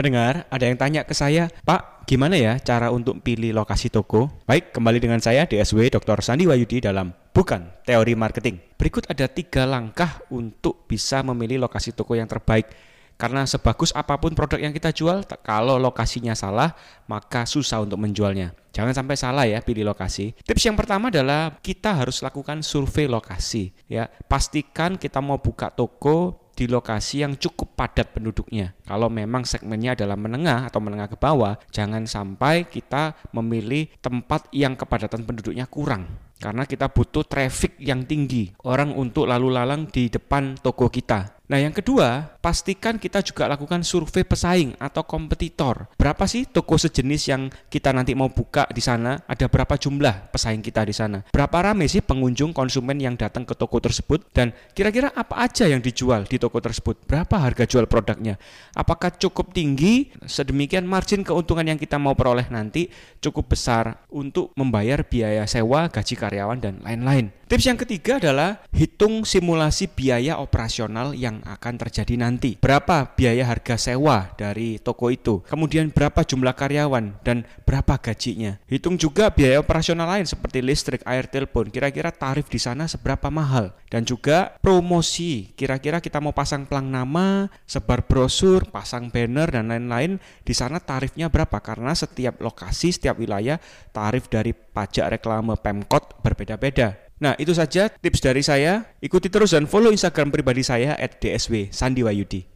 Pendengar, ada yang tanya ke saya, Pak, gimana ya cara untuk pilih lokasi toko? Baik, kembali dengan saya DSW Dr. Sandi Wayudi dalam Bukan Teori Marketing. Berikut ada tiga langkah untuk bisa memilih lokasi toko yang terbaik. Karena sebagus apa pun produk yang kita jual, kalau lokasinya salah, maka susah untuk menjualnya. Jangan sampai salah ya pilih lokasi. Tips yang pertama adalah kita harus lakukan survei lokasi. Ya, pastikan kita mau buka toko di lokasi yang cukup padat penduduknya. Kalau memang segmennya adalah menengah atau menengah ke bawah, jangan sampai kita memilih tempat yang kepadatan penduduknya kurang. Karena kita butuh traffic yang tinggi, orang untuk lalu lalang di depan toko kita. Nah, yang kedua, pastikan kita juga lakukan survei pesaing atau kompetitor. Berapa sih toko sejenis yang kita nanti mau buka di sana? Ada berapa jumlah pesaing kita di sana? Berapa ramai sih pengunjung konsumen yang datang ke toko tersebut? Dan kira-kira apa aja yang dijual di toko tersebut? Berapa harga jual produknya? Apakah cukup tinggi? Sedemikian margin keuntungan yang kita mau peroleh nanti cukup besar untuk membayar biaya sewa, gaji karyawan, dan lain-lain. Tips yang ketiga adalah hitung simulasi biaya operasional yang akan terjadi nanti. Berapa biaya harga sewa dari toko itu? Kemudian berapa jumlah karyawan dan berapa gajinya? Hitung juga biaya operasional lain seperti listrik, air, telepon. Kira-kira tarif di sana seberapa mahal? Dan juga promosi. Kira-kira kita mau pasang pelang nama, sebar brosur, pasang banner dan lain-lain. Di sana tarifnya berapa? Karena setiap lokasi, setiap wilayah tarif dari pajak reklame Pemkot berbeda-beda. Nah, itu saja tips dari saya. Ikuti terus dan follow Instagram pribadi saya @dsw Sandiwayudi.